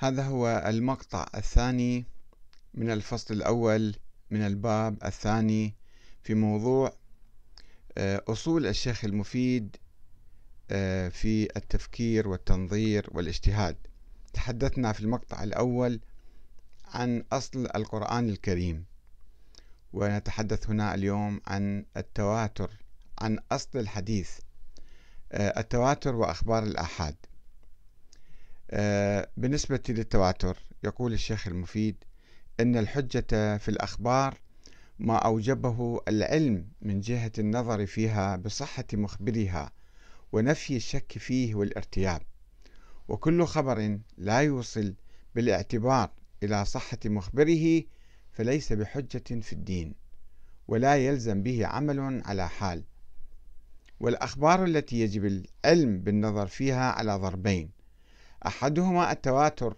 هذا هو المقطع الثاني من الفصل الأول من الباب الثاني في موضوع آه، أصول الشيخ المفيد آه، في التفكير والتنظير والاجتهاد. تحدثنا في المقطع الأول عن أصل القرآن الكريم ونتحدث هنا اليوم عن التواتر عن أصل الحديث. آه، التواتر وأخبار الآحاد. بالنسبة للتواتر يقول الشيخ المفيد أن الحجة في الأخبار ما أوجبه العلم من جهة النظر فيها بصحة مخبرها ونفي الشك فيه والارتياب. وكل خبر لا يوصل بالاعتبار إلى صحة مخبره فليس بحجة في الدين ولا يلزم به عمل على حال. والأخبار التي يجب العلم بالنظر فيها على ضربين أحدهما التواتر.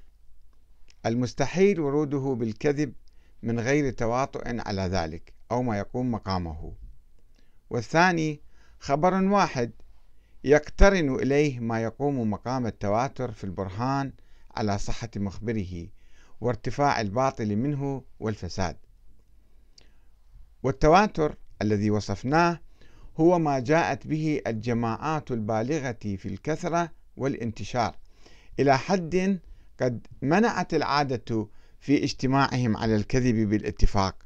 المستحيل وروده بالكذب من غير تواطؤ على ذلك أو ما يقوم مقامه. والثاني خبر واحد يقترن إليه ما يقوم مقام التواتر في البرهان على صحة مخبره وارتفاع الباطل منه والفساد. والتواتر الذي وصفناه هو ما جاءت به الجماعات البالغة في الكثرة والانتشار. إلى حد قد منعت العادة في اجتماعهم على الكذب بالاتفاق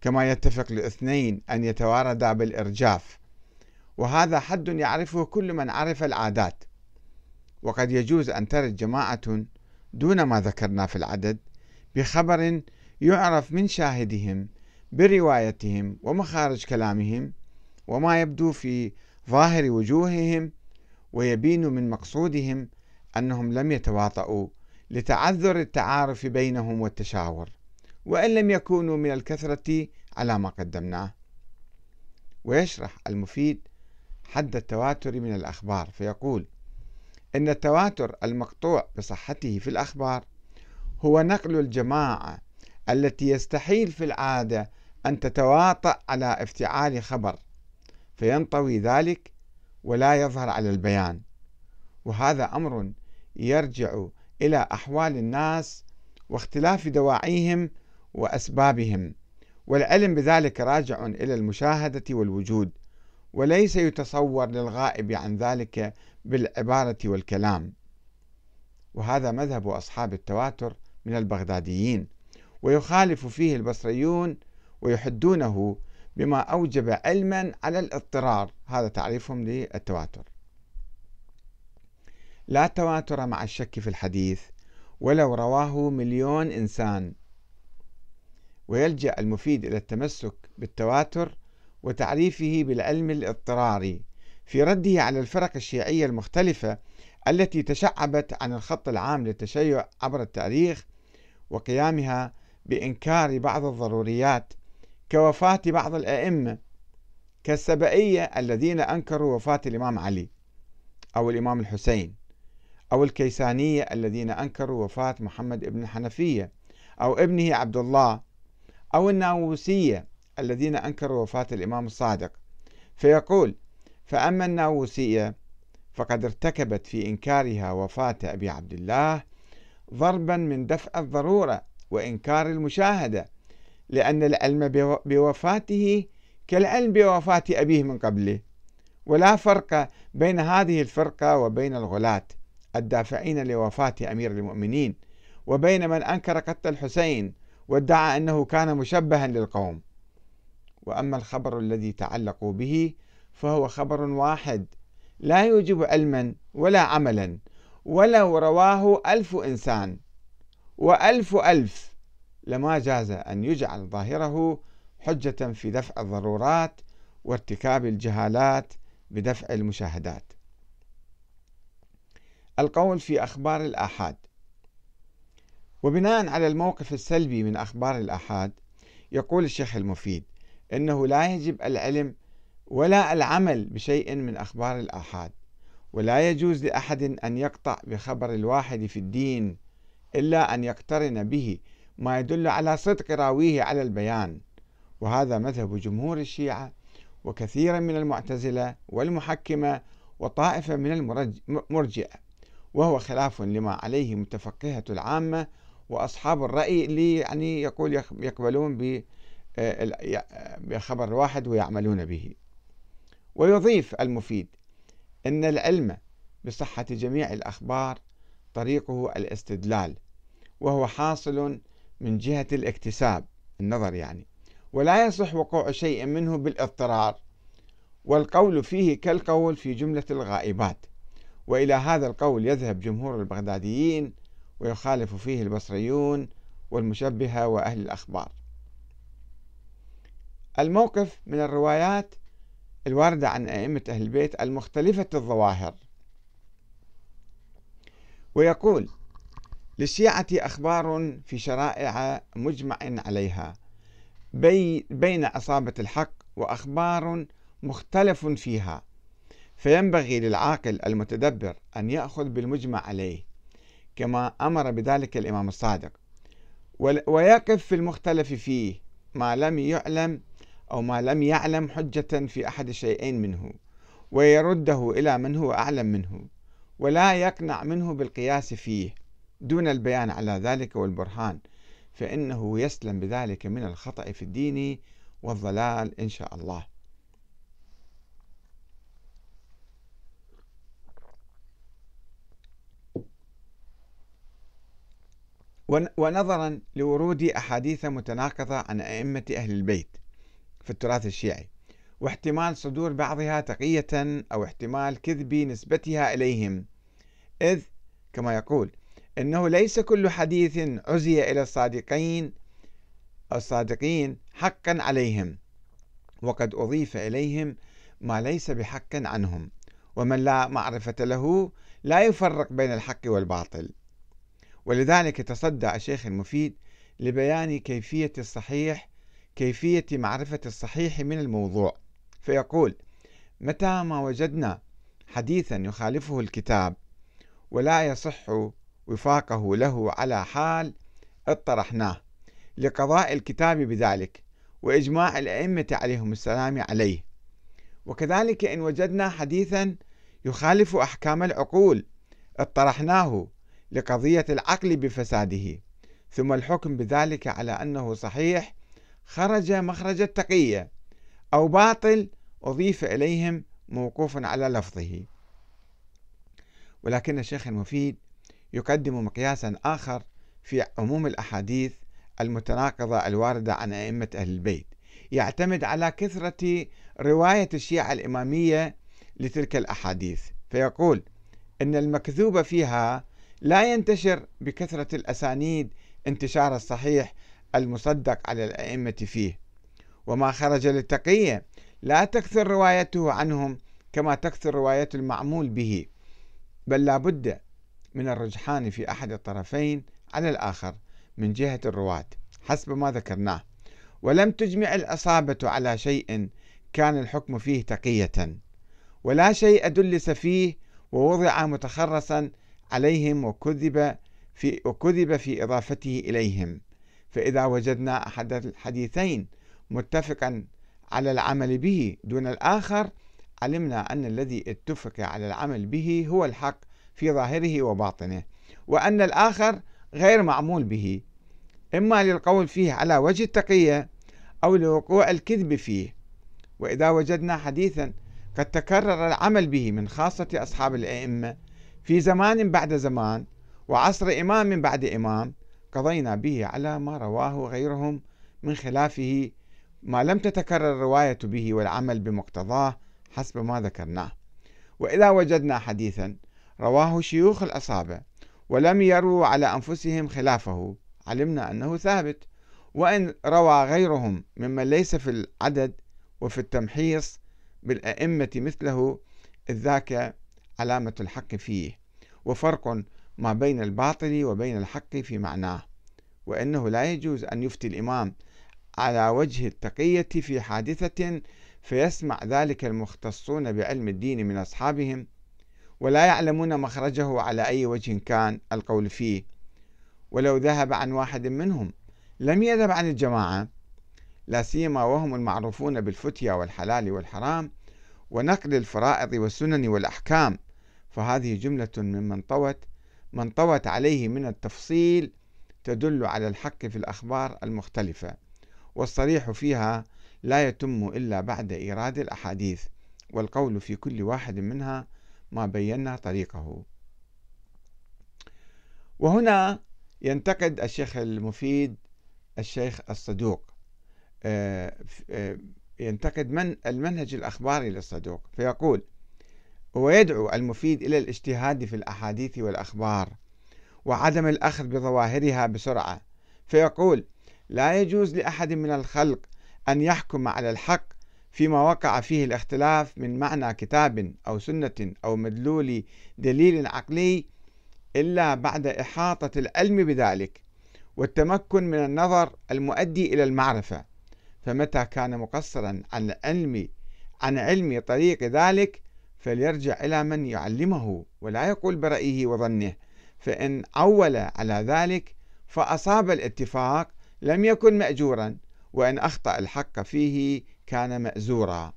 كما يتفق الاثنين أن يتواردا بالإرجاف. وهذا حد يعرفه كل من عرف العادات. وقد يجوز أن ترد جماعة دون ما ذكرنا في العدد بخبر يعرف من شاهدهم بروايتهم ومخارج كلامهم وما يبدو في ظاهر وجوههم ويبين من مقصودهم أنهم لم يتواطؤوا لتعذر التعارف بينهم والتشاور وإن لم يكونوا من الكثرة على ما قدمناه. ويشرح المفيد حد التواتر من الأخبار فيقول إن التواتر المقطوع بصحته في الأخبار هو نقل الجماعة التي يستحيل في العادة أن تتواطأ على افتعال خبر فينطوي ذلك ولا يظهر على البيان. وهذا أمر يرجع إلى أحوال الناس واختلاف دواعيهم وأسبابهم والعلم بذلك راجع إلى المشاهدة والوجود وليس يتصور للغائب عن ذلك بالعبارة والكلام. وهذا مذهب أصحاب التواتر من البغداديين ويخالف فيه البصريون ويحدونه بما أوجب علما على الاضطرار. هذا تعريفهم للتواتر. لا تواتر مع الشك في الحديث ولو رواه مليون إنسان. ويلجأ المفيد إلى التمسك بالتواتر وتعريفه بالعلم الاضطراري في رده على الفرق الشيعية المختلفة التي تشعبت عن الخط العام للتشيع عبر التاريخ وقيامها بإنكار بعض الضروريات كوفاة بعض الأئمة كالسبئية الذين أنكروا وفاة الإمام علي أو الإمام الحسين. أو الكيسانية الذين أنكروا وفاة محمد بن الحنفية أو ابنه عبد الله أو الناووسية الذين أنكروا وفاة الإمام الصادق. فيقول فأما الناووسية فقد ارتكبت في إنكارها وفاة أبي عبد الله ضربا من دفع الضرورة وإنكار المشاهدة لأن العلم بوفاته كالعلم بوفاة أبيه من قبله. ولا فرق بين هذه الفرقة وبين الغلاة. الدافعين لوفاة أمير المؤمنين وبين من أنكر قتل الحسين وادعى أنه كان مشبها للقوم. وأما الخبر الذي تعلقوا به فهو خبر واحد لا يوجب علما ولا عملا ولو رواه ألف إنسان. وألف ألف لما جاز أن يجعل ظاهره حجة في دفع الضرورات وارتكاب الجهالات بدفع المشاهدات. القول في أخبار الآحاد. وبناء على الموقف السلبي من أخبار الآحاد يقول الشيخ المفيد أنه لا يجب العلم ولا العمل بشيء من أخبار الآحاد ولا يجوز لأحد أن يقطع بخبر الواحد في الدين إلا أن يقترن به ما يدل على صدق راويه على البيان. وهذا مذهب جمهور الشيعة وكثيرا من المعتزلة والمحكمة وطائفة من المرجئة وهو خلاف لما عليه متفقهة العامة وأصحاب الرأي اللي يعني يقول يقبلون بخبر واحد ويعملون به. ويضيف المفيد أن العلم بصحة جميع الأخبار طريقه الاستدلال وهو حاصل من جهة الاكتساب النظر يعني. ولا يصح وقوع شيء منه بالاضطرار والقول فيه كالقول في جملة الغائبات. وإلى هذا القول يذهب جمهور البغداديين ويخالف فيه البصريون والمشبهة وأهل الأخبار. الموقف من الروايات الواردة عن أئمة أهل البيت المختلفة الظواهر. ويقول للشيعة أخبار في شرائع مجمع عليها بين عصابة الحق وأخبار مختلف فيها. فينبغي للعاقل المتدبر أن يأخذ بالمجمع عليه كما أمر بذلك الإمام الصادق. ويقف في المختلف فيه ما لم يعلم أو ما لم يعلم حجة في أحد الشيئين منه ويرده إلى من هو أعلم منه ولا يقنع منه بالقياس فيه. دون البيان على ذلك والبرهان فإنه يسلم بذلك من الخطأ في الدين والضلال إن شاء الله. ونظرا لورود أحاديث متناقضة عن أئمة أهل البيت في التراث الشيعي واحتمال صدور بعضها تقية أو احتمال كذب نسبتها إليهم. إذ كما يقول إنه ليس كل حديث عزي إلى الصادقين الصادقين حقا عليهم وقد أضيف إليهم ما ليس بحق عنهم ومن لا معرفة له لا يفرق بين الحق والباطل. ولذلك تصدى الشيخ المفيد لبيان كيفية الصحيح كيفية معرفة الصحيح من الموضوع. فيقول متى ما وجدنا حديثا يخالفه الكتاب ولا يصح وفاقه له على حال اطرحناه لقضاء الكتاب بذلك وإجماع الأئمة عليهم السلام عليه. وكذلك إن وجدنا حديثا يخالف أحكام العقول اطرحناه لقضية العقل بفساده ثم الحكم بذلك على أنه صحيح خرج مخرج التقية أو باطل أضيف إليهم موقوف على لفظه. ولكن الشيخ المفيد يقدم مقياسا آخر في عموم الأحاديث المتناقضة الواردة عن أئمة أهل البيت. يعتمد على كثرة رواية الشيعة الإمامية لتلك الأحاديث فيقول إن المكذوب فيها لا ينتشر بكثرة الأسانيد انتشار الصحيح المصدق على الأئمة فيه. وما خرج للتقية لا تكثر روايته عنهم كما تكثر رواية المعمول به بل لا بد من الرجحان في أحد الطرفين على الآخر من جهة الرواة حسب ما ذكرناه. ولم تجمع الأصابة على شيء كان الحكم فيه تقية ولا شيء دلس فيه ووضع متخرصا عليهم وكذب في وكذب في إضافته إليهم. فإذا وجدنا أحد الحديثين متفقا على العمل به دون الآخر علمنا أن الذي اتفق على العمل به هو الحق في ظاهره وباطنه وأن الآخر غير معمول به. إما للقول فيه على وجه التقية أو لوقوع الكذب فيه. وإذا وجدنا حديثا قد تكرر العمل به من خاصة أصحاب الأئمة في زمان بعد زمان وعصر إمام بعد إمام قضينا به على ما رواه غيرهم من خلافه ما لم تتكرر الرواية به والعمل بمقتضاه حسب ما ذكرناه. وإذا وجدنا حديثا رواه شيوخ الأصابة ولم يروا على أنفسهم خلافه علمنا أنه ثابت. وإن روى غيرهم ممن ليس في العدد وفي التمحيص بالأئمة مثله ذاك علامة الحق فيه وفرق ما بين الباطل وبين الحق في معناه وأنه لا يجوز أن يفتي الإمام على وجه التقية في حادثة فيسمع ذلك المختصون بعلم الدين من أصحابهم ولا يعلمون مخرجه على أي وجه كان القول فيه. ولو ذهب عن واحد منهم لم يذهب عن الجماعة لا سيما وهم المعروفون بالفتيا والحلال والحرام ونقل الفرائض والسنن والأحكام فهذه جملة ممن طوت ما انطوت عليه من التفصيل تدل على الحق في الأخبار المختلفة. والصريح فيها لا يتم إلا بعد إيراد الأحاديث والقول في كل واحد منها ما بينا طريقه. وهنا ينتقد الشيخ المفيد الشيخ الصدوق. آه، آه، ينتقد من المنهج الأخباري للصدوق فيقول ويدعو المفيد إلى الاجتهاد في الأحاديث والأخبار وعدم الأخذ بظواهرها بسرعة. فيقول لا يجوز لأحد من الخلق أن يحكم على الحق فيما وقع فيه الاختلاف من معنى كتاب أو سنة أو مدلول دليل عقلي إلا بعد إحاطة العلم بذلك والتمكن من النظر المؤدي إلى المعرفة. فمتى كان مقصرا عن علم عن علم طريق ذلك فليرجع إلى من يعلمه ولا يقول برأيه وظنه فإن عول على ذلك فأصاب الاتفاق لم يكن مأجورا وإن أخطأ الحق فيه كان مأزورا.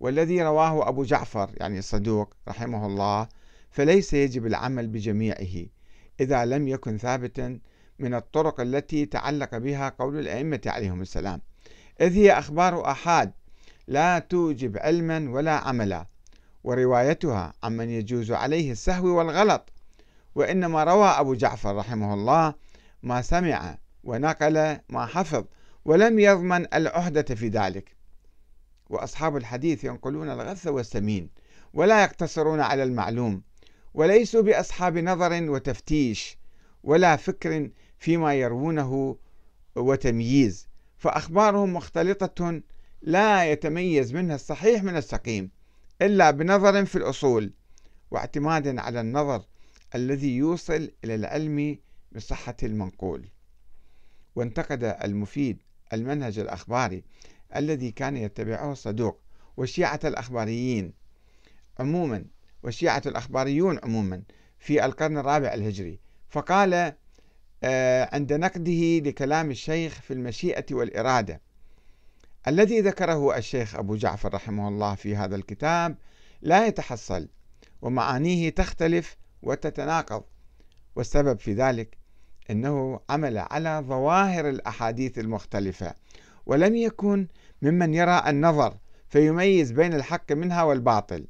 والذي رواه أبو جعفر يعني الصدوق رحمه الله فليس يجب العمل بجميعه إذا لم يكن ثابتا من الطرق التي تعلق بها قول الأئمة عليهم السلام. إذ هي أخبار أحاد لا توجب علما ولا عملا. وروايتها عمن يجوز عليه السهو والغلط وإنما روى أبو جعفر رحمه الله ما سمع ونقل ما حفظ ولم يضمن العهدة في ذلك. وأصحاب الحديث ينقلون الغث والسمين ولا يقتصرون على المعلوم وليسوا بأصحاب نظر وتفتيش ولا فكر فيما يروونه وتمييز فأخبارهم مختلطة لا يتميز منها الصحيح من السقيم. إلا بنظر في الأصول واعتماد على النظر الذي يوصل إلى العلم بصحة المنقول. وانتقد المفيد المنهج الأخباري الذي كان يتبعه الصدوق والشيعة الأخباريين عموما والشيعة الأخباريون عموما في القرن الرابع الهجري. فقال آه، عند نقده لكلام الشيخ في المشيئة والإرادة الذي ذكره الشيخ أبو جعفر رحمه الله في هذا الكتاب لا يتحصل ومعانيه تختلف وتتناقض والسبب في ذلك إنه عمل على ظواهر الأحاديث المختلفة ولم يكن ممن يرى النظر فيميز بين الحق منها والباطل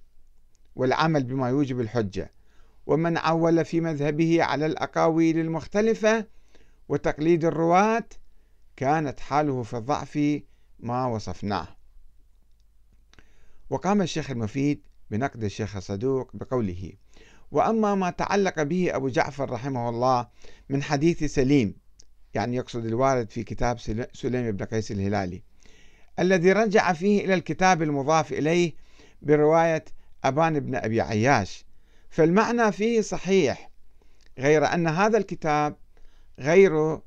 والعمل بما يوجب الحجة ومن عول في مذهبه على الأقاويل المختلفة وتقليد الرواة كانت حاله في الضعف ما وصفناه. وقام الشيخ المفيد بنقد الشيخ الصدوق بقوله وأما ما تعلق به أبو جعفر رحمه الله من حديث سليم يعني يقصد الوارد في كتاب سليم بن قيس الهلالي الذي رجع فيه إلى الكتاب المضاف إليه برواية أبان بن أبي عياش فالمعنى فيه صحيح غير أن هذا الكتاب غير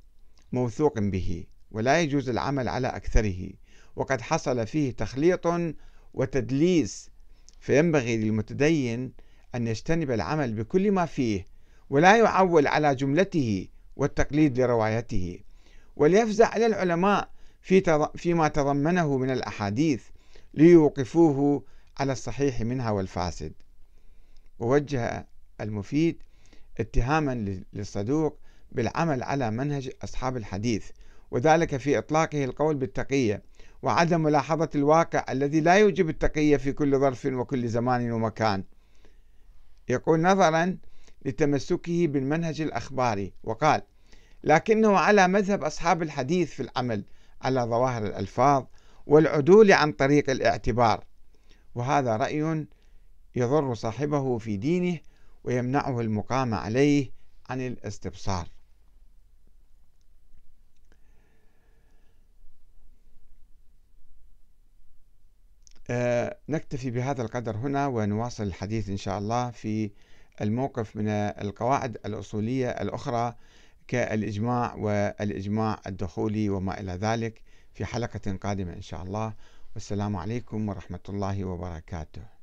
موثوق به ولا يجوز العمل على أكثره. وقد حصل فيه تخليط وتدليس فينبغي للمتدين أن يجتنب العمل بكل ما فيه ولا يعول على جملته والتقليد لروايته وليفزع إلى العلماء في فيما تضمنه من الأحاديث ليوقفوه على الصحيح منها والفاسد. ووجه المفيد اتهاما للصدوق بالعمل على منهج أصحاب الحديث وذلك في إطلاقه القول بالتقية وعدم ملاحظة الواقع الذي لا يوجب التقية في كل ظرف وكل زمان ومكان. يقول نظرا لتمسكه بالمنهج الأخباري وقال لكنه على مذهب أصحاب الحديث في العمل على ظواهر الألفاظ والعدول عن طريق الاعتبار وهذا رأي يضر صاحبه في دينه ويمنعه المقام عليه عن الاستبصار. نكتفي بهذا القدر هنا ونواصل الحديث إن شاء الله في الموقف من القواعد الأصولية الأخرى كالإجماع والإجماع الدخولي وما إلى ذلك في حلقة قادمة إن شاء الله. والسلام عليكم ورحمة الله وبركاته.